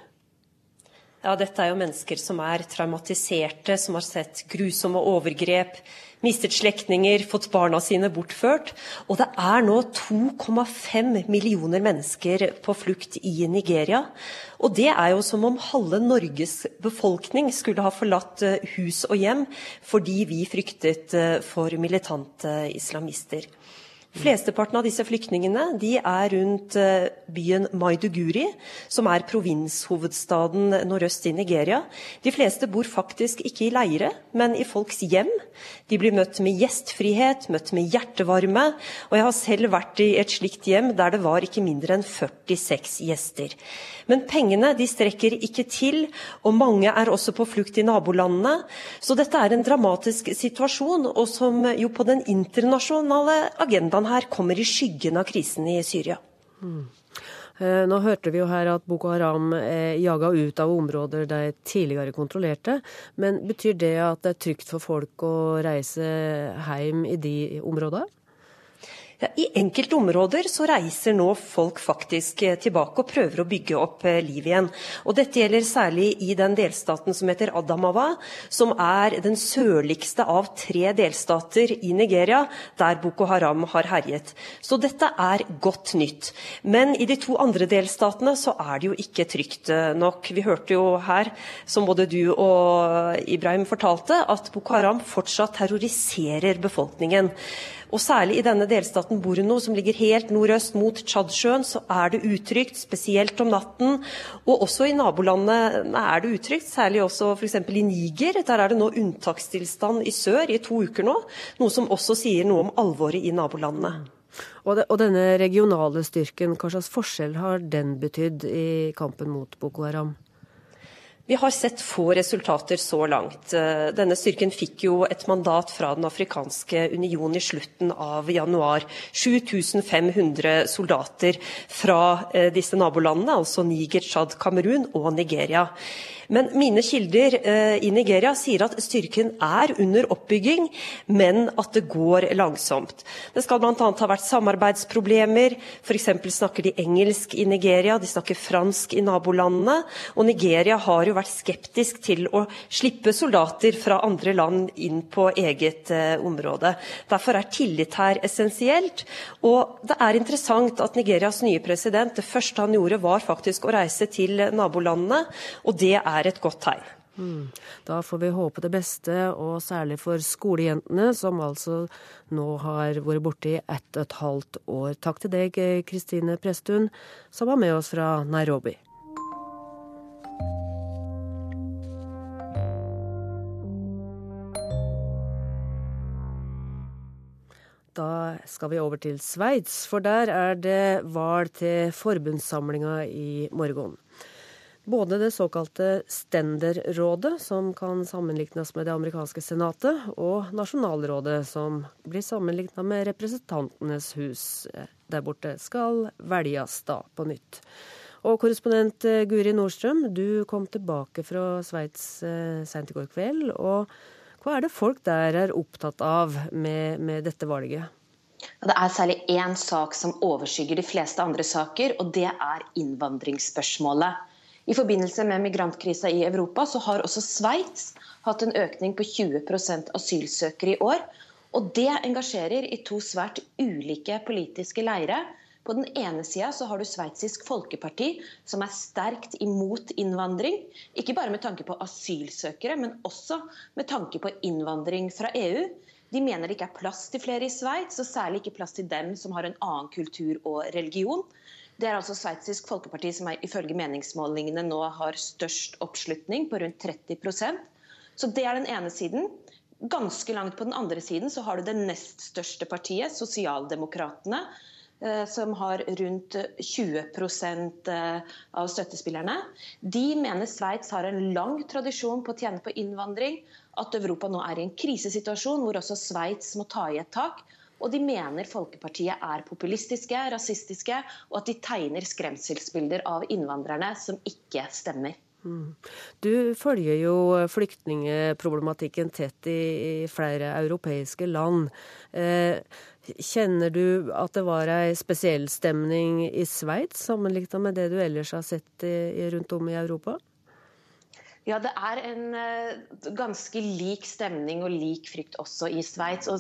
Ja, dette er jo mennesker som er traumatiserte, som har sett grusomme overgrep, mistet slektninger, fått barna sine bortført. Og det er nå 2,5 millioner mennesker på flukt i Nigeria. Og det er jo som om halve Norges befolkning skulle ha forlatt eh, hus og hjem fordi vi fryktet eh, for militante islamister. Flesteparten av disse flyktningene de er rundt eh, byen Maiduguri, som er provinshovedstaden nordøst i Nigeria. De fleste bor faktisk ikke i leire, men i folks hjem. De blir møtt med gjestfrihet, møtt med hjertevarme. Og jeg har selv vært i et slikt hjem der det var ikke mindre enn 46 gjester. Men pengene de strekker ikke til, og mange er også på flukt i nabolandene. Så dette er en dramatisk situasjon, og som jo på den internasjonale agendaen her kommer i skyggen av krisen i Syria. Mm. Nå hørte vi jo her at Boko Haram er jaga ut av områder de tidligere kontrollerte. Men betyr det at det er trygt for folk å reise hjem i de områdene? Ja, I enkelte områder så reiser nå folk faktisk eh, tilbake og prøver å bygge opp eh, liv igjen. Og Dette gjelder særlig i den delstaten som heter Adamawa, som er den sørligste av tre delstater i Nigeria der Boko Haram har herjet. Så dette er godt nytt. Men i de to andre delstatene så er det jo ikke trygt eh, nok. Vi hørte jo her, som både du og Ibrahim fortalte, at Boko Haram fortsatt terroriserer befolkningen. Og Særlig i denne delstaten Borno, som ligger helt nordøst mot Tsjadsjøen, så er det utrygt, spesielt om natten. Og også i nabolandene er det utrygt, særlig også f.eks. i Niger. Der er det nå unntakstilstand i sør i to uker nå, noe som også sier noe om alvoret i nabolandene. Og, det, og denne regionale styrken, hva slags forskjell har den betydd i kampen mot Boko Haram? Vi har sett få resultater så langt. Eh, denne styrken fikk jo et mandat fra Den afrikanske union i slutten av januar. 7500 soldater fra eh, disse nabolandene, altså Niger, Tsjad, Kamerun og Nigeria. Men mine kilder eh, i Nigeria sier at styrken er under oppbygging, men at det går langsomt. Det skal bl.a. ha vært samarbeidsproblemer. F.eks. snakker de engelsk i Nigeria, de snakker fransk i nabolandene. Og Nigeria har jo vært skeptisk til å slippe soldater fra andre land inn på eget eh, område. Derfor er tillit her essensielt. Og det er interessant at Nigerias nye president, det første han gjorde, var faktisk å reise til nabolandene. og det er er et godt tegn. Mm. Da får vi håpe det beste, og særlig for skolejentene, som altså nå har vært borte i ett og et halvt år. Takk til deg, Kristine Presttun, som var med oss fra Nairobi. Da skal vi over til Sveits, for der er det valg til forbundssamlinga i morgen. Både det såkalte Stenderrådet, som kan sammenlignes med det amerikanske senatet, og Nasjonalrådet, som blir sammenlignet med Representantenes hus eh, der borte, skal velges da på nytt. Og korrespondent eh, Guri Nordstrøm, du kom tilbake fra Sveits eh, seint i går kveld. og Hva er det folk der er opptatt av med, med dette valget? Det er særlig én sak som overskygger de fleste andre saker, og det er innvandringsspørsmålet. I forbindelse med migrantkrisa i Europa så har også Sveits hatt en økning på 20% asylsøkere i år. Og det engasjerer i to svært ulike politiske leire. På den ene sida så har du Sveitsisk Folkeparti, som er sterkt imot innvandring. Ikke bare med tanke på asylsøkere, men også med tanke på innvandring fra EU. De mener det ikke er plass til flere i Sveits, og særlig ikke plass til dem som har en annen kultur og religion. Det er altså Sveitsisk Folkeparti som er, ifølge meningsmålingene nå har størst oppslutning, på rundt 30% Så det er den ene siden. Ganske langt på den andre siden så har du det nest største partiet, Sosialdemokratene, eh, som har rundt 20 eh, av støttespillerne. De mener Sveits har en lang tradisjon på å tjene på innvandring, at Europa nå er i en krisesituasjon hvor også Sveits må ta i et tak. Og de mener Folkepartiet er populistiske, rasistiske, og at de tegner skremselsbilder av innvandrerne som ikke stemmer. Mm. Du følger jo flyktningeproblematikken tett i, i flere europeiske land. Eh, kjenner du at det var ei spesiell stemning i Sveits sammenlignet med det du ellers har sett i, rundt om i Europa? Ja, det er en uh, ganske lik stemning og lik frykt også i Sveits.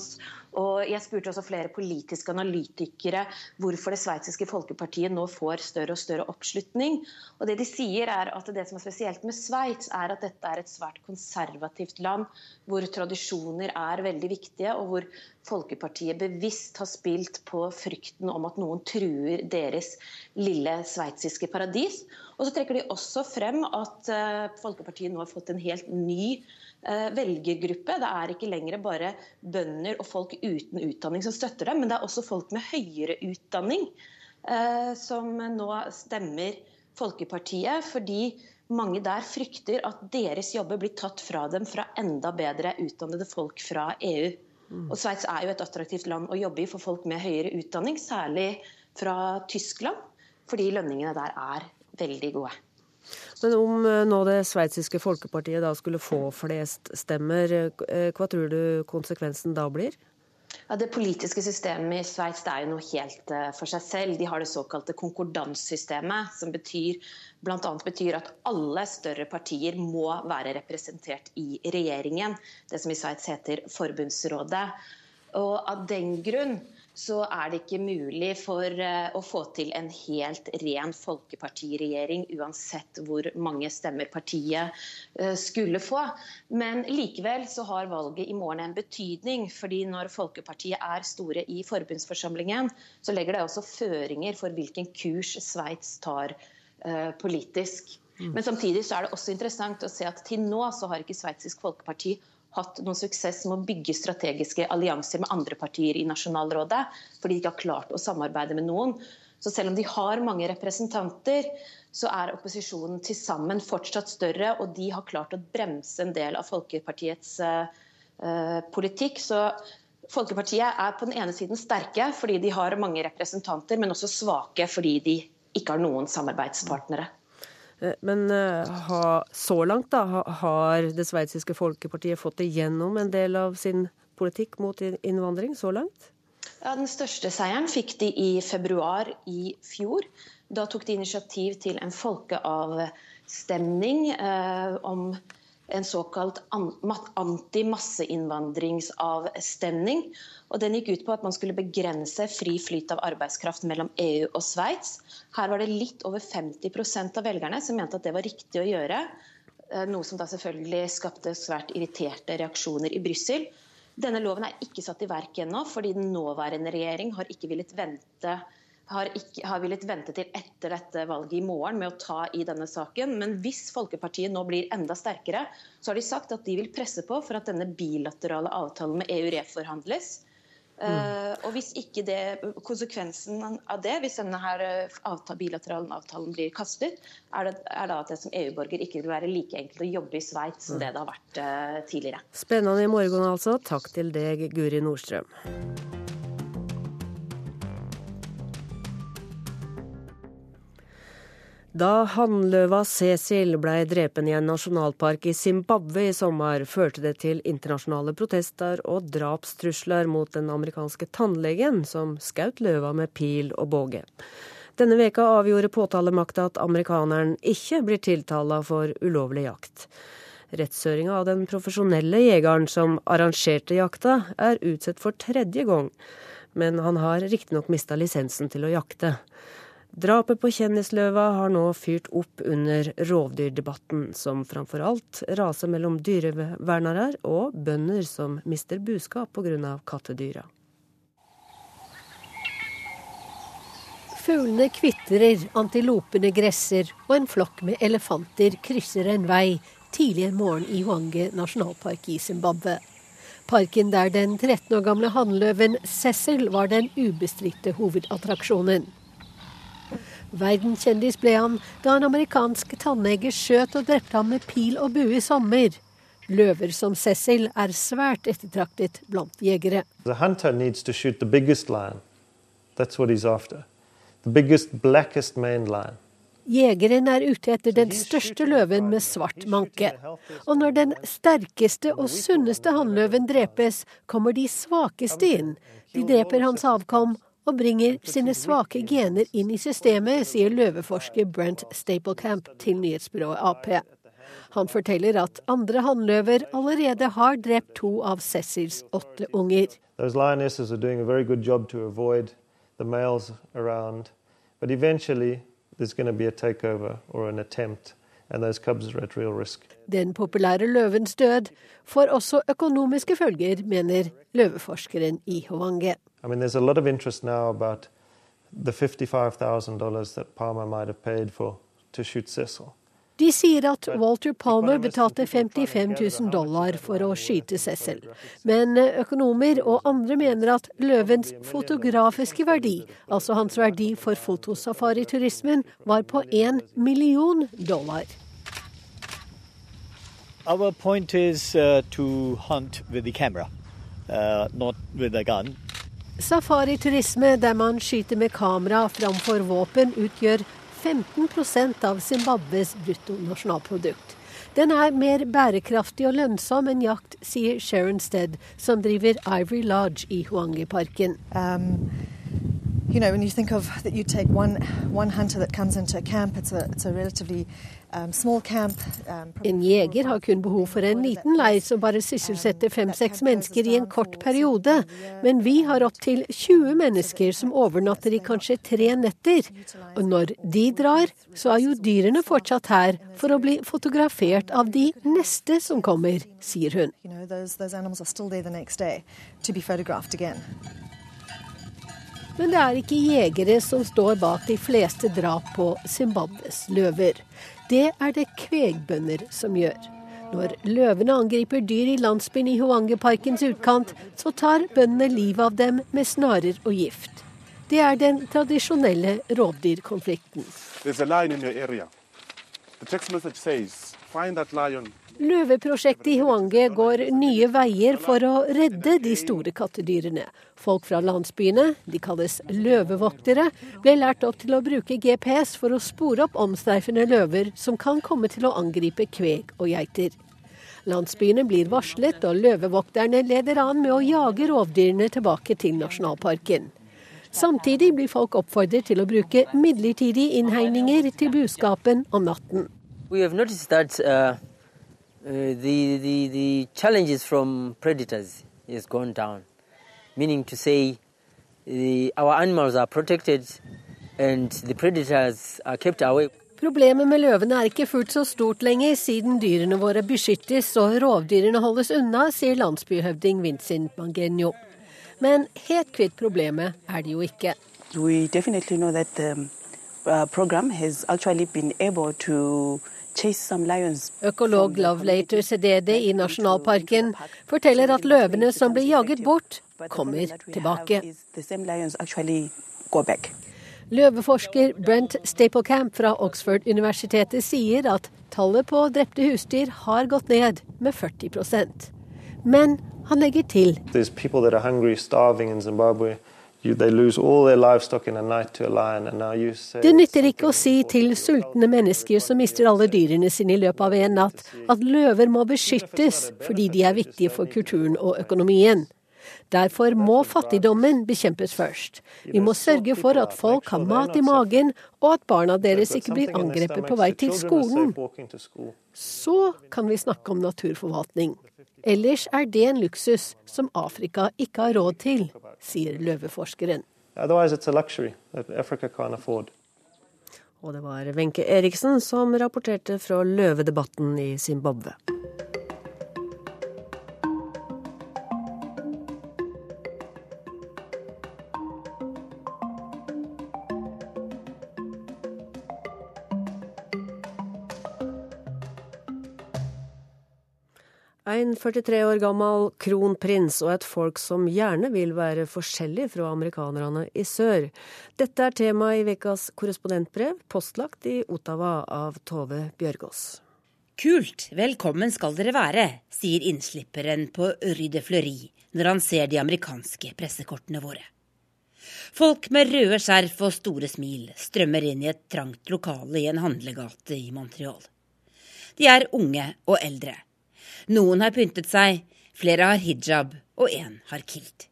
Og, jeg spurte også flere politiske analytikere hvorfor det sveitsiske folkepartiet nå får større og større oppslutning. Og det de sier er at det som er spesielt med Sveits, er at dette er et svært konservativt land hvor tradisjoner er veldig viktige, og hvor Folkepartiet bevisst har spilt på frykten om at noen truer deres lille sveitsiske paradis. Og så trekker de også frem at uh, Folkepartiet nå har fått en helt ny velgergruppe. Det er ikke lenger bare bønder og folk uten utdanning som støtter dem, men det er også folk med høyere utdanning uh, som nå stemmer Folkepartiet. fordi mange der frykter at deres jobber blir tatt fra dem fra enda bedre utdannede folk fra EU. Mm. Og Sveits er jo et attraktivt land å jobbe i for folk med høyere utdanning, særlig fra Tyskland, fordi lønningene der er veldig gode. Men om eh, nå det sveitsiske folkepartiet da skulle få flest stemmer, eh, hva tror du konsekvensen da blir? Ja, Det politiske systemet i Sveits er jo noe helt uh, for seg selv. De har det såkalte konkordanssystemet, som betyr, blant annet betyr at alle større partier må være representert i regjeringen. Det som i Sveits heter forbundsrådet. Og Av den grunn så er det ikke mulig for uh, å få til en helt ren folkepartiregjering, uansett hvor mange stemmer partiet uh, skulle få. Men likevel så har valget i morgen en betydning. fordi når Folkepartiet er store i forbundsforsamlingen, så legger det også føringer for hvilken kurs Sveits tar uh, politisk. Mm. Men samtidig så er det også interessant å se at til nå så har ikke Sveitsisk Folkeparti hatt noen suksess med å bygge strategiske allianser med andre partier i nasjonalrådet, fordi de ikke har klart å samarbeide med noen. Så selv om de har mange representanter, så er opposisjonen til sammen fortsatt større, og de har klart å bremse en del av Folkepartiets uh, politikk. Så Folkepartiet er på den ene siden sterke fordi de har mange representanter, men også svake fordi de ikke har noen samarbeidspartnere. Eh, men eh, ha, så langt da, har det sveitsiske folkepartiet fått igjennom en del av sin politikk mot innvandring så langt? Ja, Den største seieren fikk de i februar i fjor. Da tok de initiativ til en folkeavstemning eh, om en såkalt anti-masseinnvandringsavstemning. Og den gikk ut på at man skulle begrense fri flyt av arbeidskraft mellom EU og Sveits. Her var det litt over 50% av velgerne som mente at det var riktig å gjøre. Eh, noe som da selvfølgelig skapte svært irriterte reaksjoner i Brussel. Denne loven er ikke satt i verk ennå, fordi den nåværende regjering har ikke villet vente har, ikke, har villet vente til etter dette valget i morgen med å ta i denne saken. Men hvis Folkepartiet nå blir enda sterkere, så har de sagt at de vil presse på for at denne bilaterale avtalen med EU reforhandles. Mm. Uh, og hvis ikke det, Konsekvensen av det, hvis denne her eh, avtale, bilaterale avtalen blir kastet, er, det, er da at det som EU-borger ikke vil være like enkelt å jobbe i Sveits som mm. det det har vært uh, tidligere. Spennende i morgen altså. Takk til deg, Guri Nordstrøm. Da hannløva Cecil ble drepen i en nasjonalpark i Zimbabwe i sommer, førte det til internasjonale protester og drapstrusler mot den amerikanske tannlegen som skjøt løva med pil og båge. Denne veka avgjorde påtalemakta at amerikaneren ikke blir tiltala for ulovlig jakt. Rettshøringa av den profesjonelle jegeren som arrangerte jakta, er utsatt for tredje gang, men han har riktignok mista lisensen til å jakte. Drapet på kjendisløva har nå fyrt opp under rovdyrdebatten, som framfor alt raser mellom dyrevernere og bønder som mister buskap pga. kattedyra. Fuglene kvitrer, antilopene gresser, og en flokk med elefanter krysser en vei tidlig en morgen i Huange nasjonalpark i Zimbabwe. Parken der den 13 år gamle hannløven Cecil var den ubestridte hovedattraksjonen. Verdenskjendis ble han da en amerikansk tannleger skjøt og drepte ham med pil og bue i sommer. Løver som Cecil er svært ettertraktet blant jegere. Jegeren er ute etter den største løven med svart manke. Og når den sterkeste og sunneste hannløven drepes, kommer de svakeste inn. De dreper hans avkom og bringer sine svake gener inn i systemet, sier løveforsker Brent Staplecamp til nyhetsbyrået Ap. Han forteller at andre hannløver allerede har drept to av Cecils åtte unger. But eventually there's going to be a takeover or an attempt den populære løvens død får også økonomiske følger, mener løveforskeren i Hovange. I mean, there's a lot of interest now about the $55,000 that Palmer might have paid for to shoot Cecil. De sier at Walter Palmer betalte 55 000 dollar for å skyte Cecil. Men økonomer og andre mener at løvens fotografiske verdi, altså hans verdi for fotosafariturismen, var på 1 million dollar. Our point is uh, to hunt with the camera, uh, not with a gun. Safariturisme der man skyter med kamera framfor våpen, utgjør 15% av Zimbabwes bruttonasjonalprodukt. Den er mer bærekraftig og lønnsom enn jakt, sier Sharon Stead, som driver Ivory Lodge i Huangi-parken. Um, you know, when you think of that you take one, one hunter that comes into a camp, it's a, it's a relatively um, small camp. Um, en jeger har kun behov for en liten leir som bare sysselsetter fem-seks mennesker i en kort periode, men vi har opptil 20 mennesker som overnatter i kanskje tre netter. Og når de drar, så er jo dyrene fortsatt her for å bli fotografert av de neste som kommer, sier hun. You know, those, those men det er ikke jegere som står bak de fleste drap på Zimbabwes løver. Det er det kvegbønder som gjør. Når løvene angriper dyr i landsbyen i Hoangeparkens utkant, så tar bøndene livet av dem med snarer og gift. Det er den tradisjonelle rovdyrkonflikten. Find that lion Løveprosjektet i Huange går nye veier for å redde de store kattedyrene. Folk fra landsbyene, de kalles løvevoktere, ble lært opp til å bruke GPS for å spore opp omstreifende løver som kan komme til å angripe kveg og geiter. Landsbyene blir varslet, og løvevokterne leder an med å jage rovdyrene tilbake til nasjonalparken. Samtidig blir folk oppfordret til å bruke midlertidige innhegninger til buskapen om natten. We have that, uh Uh, the, the, the challenges from predators is gone down, meaning to say the, our animals are protected and the predators are kept away. Problemet med løvene er ikke fullt så stort lenger, siden dyrene våre beskyttes og rovdyrene holdes unna, sier landsbyhøvding Vincent Mangenio. Men helt kvitt problemet er de jo ikke. We definitely know that the uh, program has actually been able to Økolog Lovelater Sedede i nasjonalparken forteller at løvene som blir jaget bort, kommer tilbake. Løveforsker Brent Staplecamp fra Oxford-universitetet sier at tallet på drepte husdyr har gått ned med 40% Men han legger til det nytter ikke å si til sultne mennesker som mister alle dyrene sine i løpet av en natt, at løver må beskyttes fordi de er viktige for kulturen og økonomien. Derfor må fattigdommen bekjempes først. Vi må sørge for at folk har mat i magen, og at barna deres ikke blir angrepet på vei til skolen. Så kan vi snakke om naturforvaltning. Ellers er det en luksus som Afrika ikke har råd til, sier løveforskeren. Og det var Wenche Eriksen som rapporterte fra løvedebatten i Zimbabwe. En 43 år gammel kronprins og et folk som gjerne vil være forskjellig fra amerikanerne i sør. Dette er tema i ukas korrespondentbrev, postlagt i Ottawa av Tove Bjørgaas. Kult, velkommen skal dere være, sier innslipperen på Rue de Fleury når han ser de amerikanske pressekortene våre. Folk med røde skjerf og store smil strømmer inn i et trangt lokale i en handlegate i Montreal. De er unge og eldre noen har pyntet seg, flere har hijab, og én har kilt.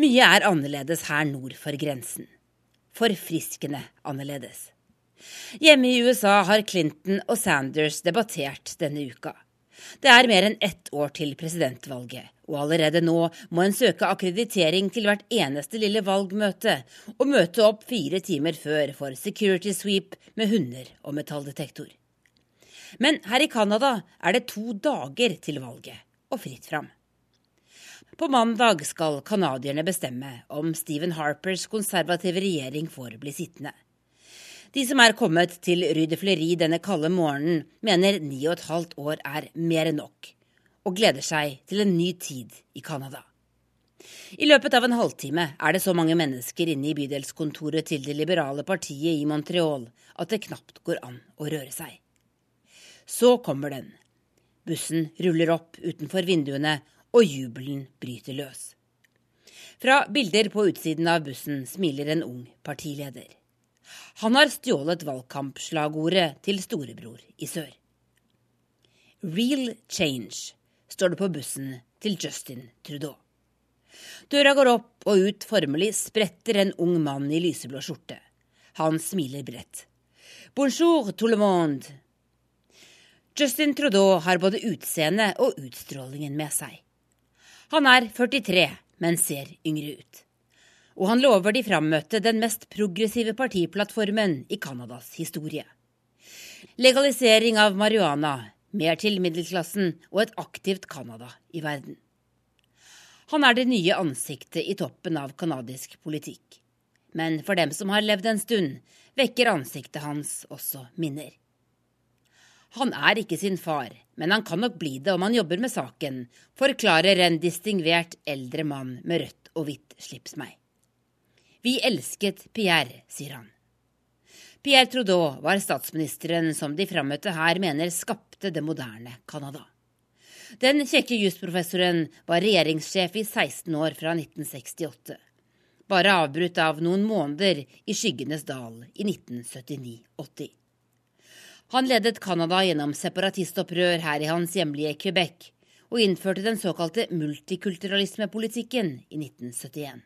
Mye er annerledes her nord for grensen. Forfriskende annerledes. Hjemme i USA har Clinton og Sanders debattert denne uka. Det er mer enn ett år til presidentvalget, og allerede nå må en søke akkreditering til hvert eneste lille valgmøte, og møte opp fire timer før for security sweep med hunder og metalldetektor. Men her i Canada er det to dager til valget, og fritt fram. På mandag skal canadierne bestemme om Stephen Harpers konservative regjering får bli sittende. De som er kommet til Rue Fleury denne kalde morgenen, mener ni og et halvt år er mer enn nok, og gleder seg til en ny tid i Canada. I løpet av en halvtime er det så mange mennesker inne i bydelskontoret til det liberale partiet i Montreal at det knapt går an å røre seg. Så kommer den. Bussen ruller opp utenfor vinduene, og jubelen bryter løs. Fra bilder på utsiden av bussen smiler en ung partileder. Han har stjålet valgkampslagordet til storebror i sør. Real change, står det på bussen til Justin Trudeau. Døra går opp, og ut formelig spretter en ung mann i lyseblå skjorte. Han smiler bredt. Bonjour, tout le monde. Justin Trudeau har både utseendet og utstrålingen med seg. Han er 43, men ser yngre ut. Og han lover de frammøtte den mest progressive partiplattformen i Canadas historie. Legalisering av marihuana, mer til middelklassen og et aktivt Canada i verden. Han er det nye ansiktet i toppen av canadisk politikk. Men for dem som har levd en stund, vekker ansiktet hans også minner. Han er ikke sin far, men han kan nok bli det om han jobber med saken, forklarer en distingvert eldre mann med rødt og hvitt slips meg. Vi elsket Pierre, sier han. Pierre Trudeau var statsministeren som de frammøtte her mener skapte det moderne Canada. Den kjekke jusprofessoren var regjeringssjef i 16 år fra 1968. Bare avbrutt av noen måneder i skyggenes dal i 1979-80. Han ledet Canada gjennom separatistopprør her i hans hjemlige Quebec, og innførte den såkalte multikulturalismepolitikken i 1971.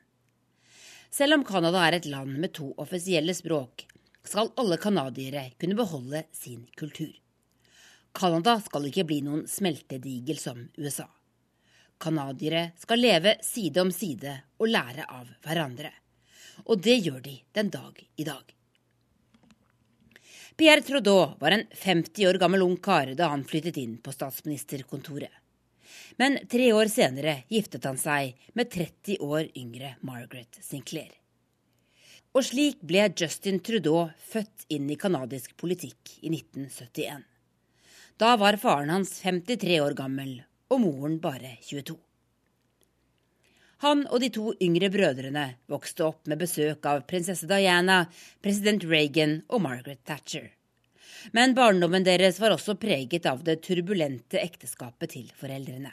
Selv om Canada er et land med to offisielle språk, skal alle canadiere kunne beholde sin kultur. Canada skal ikke bli noen smeltedigel som USA. Canadiere skal leve side om side og lære av hverandre. Og det gjør de den dag i dag. Pierre Trudeau var en 50 år gammel ung kar da han flyttet inn på statsministerkontoret. Men tre år senere giftet han seg med 30 år yngre Margaret Sinclair. Og slik ble Justin Trudeau født inn i canadisk politikk i 1971. Da var faren hans 53 år gammel og moren bare 22. Han og de to yngre brødrene vokste opp med besøk av prinsesse Diana, president Reagan og Margaret Thatcher. Men barndommen deres var også preget av det turbulente ekteskapet til foreldrene.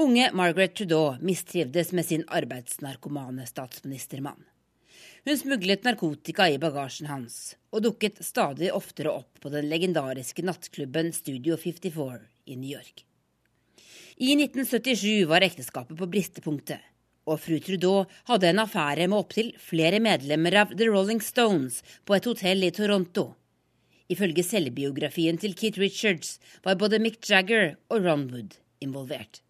Unge Margaret Trudeau mistrivdes med sin arbeidsnarkomane statsministermann. Hun smuglet narkotika i bagasjen hans, og dukket stadig oftere opp på den legendariske nattklubben Studio 54 i New York. I 1977 var ekteskapet på bristepunktet, og fru Trudeau hadde en affære med opptil flere medlemmer av The Rolling Stones på et hotell i Toronto. Ifølge selvbiografien til Keith Richards var både Mick Jagger og Ron Wood involvert.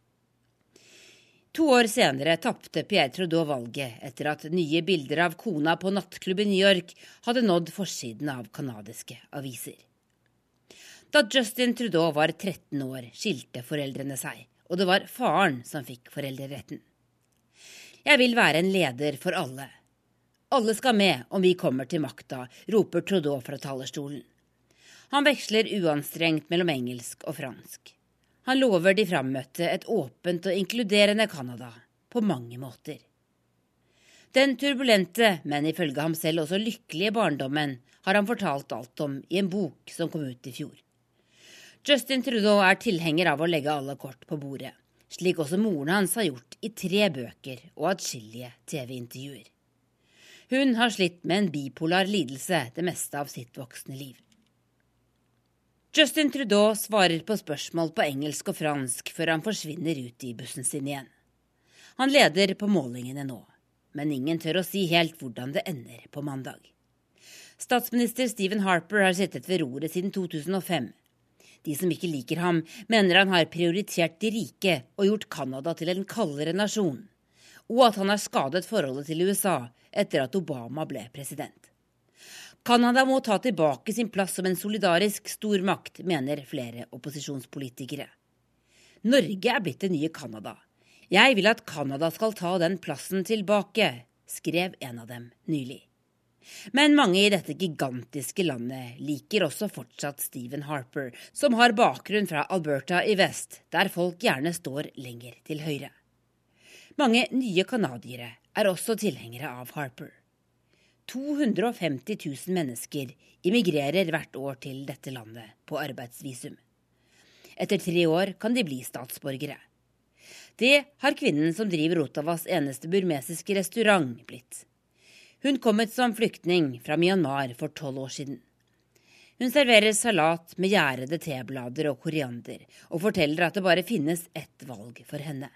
To år senere tapte Pierre Trudeau valget etter at nye bilder av kona på nattklubb i New York hadde nådd forsiden av canadiske aviser. Da Justin Trudeau var 13 år, skilte foreldrene seg, og det var faren som fikk foreldreretten. Jeg vil være en leder for alle. Alle skal med om vi kommer til makta, roper Trudeau fra talerstolen. Han veksler uanstrengt mellom engelsk og fransk. Han lover de frammøtte et åpent og inkluderende Canada på mange måter. Den turbulente, men ifølge ham selv også lykkelige barndommen har han fortalt alt om i en bok som kom ut i fjor. Justin Trudeau er tilhenger av å legge alle kort på bordet, slik også moren hans har gjort i tre bøker og atskillige TV-intervjuer. Hun har slitt med en bipolar lidelse det meste av sitt voksne liv. Justin Trudeau svarer på spørsmål på engelsk og fransk før han forsvinner ut i bussen sin igjen. Han leder på målingene nå, men ingen tør å si helt hvordan det ender på mandag. Statsminister Stephen Harper har sittet ved roret siden 2005. De som ikke liker ham, mener han har prioritert de rike og gjort Canada til en kaldere nasjon, og at han har skadet forholdet til USA etter at Obama ble president. Canada må ta tilbake sin plass som en solidarisk stormakt, mener flere opposisjonspolitikere. Norge er blitt det nye Canada. Jeg vil at Canada skal ta den plassen tilbake, skrev en av dem nylig. Men mange i dette gigantiske landet liker også fortsatt Stephen Harper, som har bakgrunn fra Alberta i vest, der folk gjerne står lenger til høyre. Mange nye canadiere er også tilhengere av Harper. 250 000 mennesker immigrerer hvert år til dette landet på arbeidsvisum. Etter tre år kan de bli statsborgere. Det har kvinnen som driver Ottawas eneste burmesiske restaurant, blitt. Hun kom ut som flyktning fra Myanmar for tolv år siden. Hun serverer salat med gjærede teblader og koriander, og forteller at det bare finnes ett valg for henne.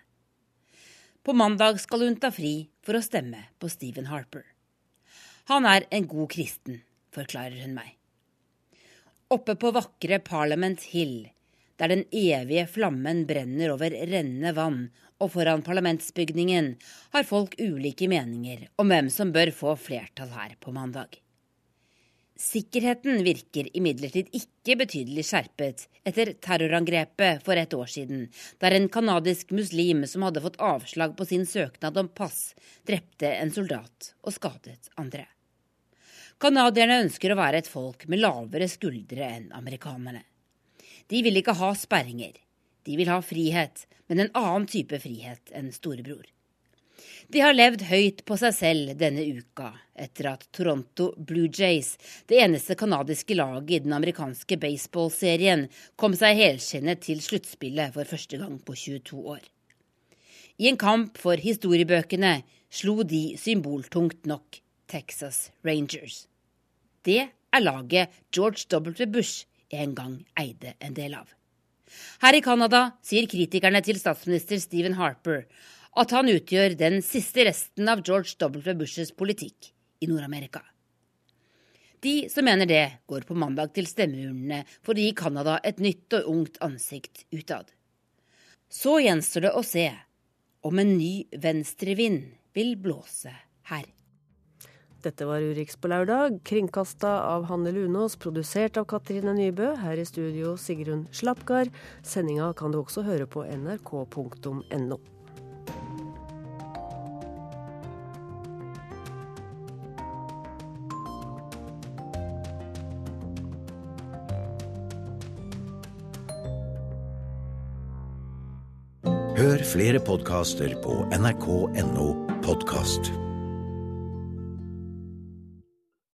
På mandag skal hun ta fri for å stemme på Stephen Harper. Han er en god kristen, forklarer hun meg. Oppe på vakre Parliament Hill, der den evige flammen brenner over rennende vann, og foran parlamentsbygningen, har folk ulike meninger om hvem som bør få flertall her på mandag. Sikkerheten virker imidlertid ikke betydelig skjerpet etter terrorangrepet for et år siden, der en canadisk muslim som hadde fått avslag på sin søknad om pass, drepte en soldat og skadet andre. Canadierne ønsker å være et folk med lavere skuldre enn amerikanerne. De vil ikke ha sperringer. De vil ha frihet, men en annen type frihet enn storebror. De har levd høyt på seg selv denne uka, etter at Toronto Blue Jays, det eneste canadiske laget i den amerikanske baseballserien, kom seg helskinnet til sluttspillet for første gang på 22 år. I en kamp for historiebøkene slo de symboltungt nok Texas Rangers. Det er laget George W. Bush en gang eide en del av. Her i Canada sier kritikerne til statsminister Stephen Harper at han utgjør den siste resten av George W. Bushes politikk i Nord-Amerika. De som mener det, går på mandag til stemmeurnene for å gi Canada et nytt og ungt ansikt utad. Så gjenstår det å se om en ny venstrevind vil blåse her. Dette var Urix på lørdag, kringkasta av Hanne Lunås, produsert av Katrine Nybø. Her i studio Sigrun Slapgard. Sendinga kan du også høre på nrk.no. Hør flere podkaster på nrk.no podkast.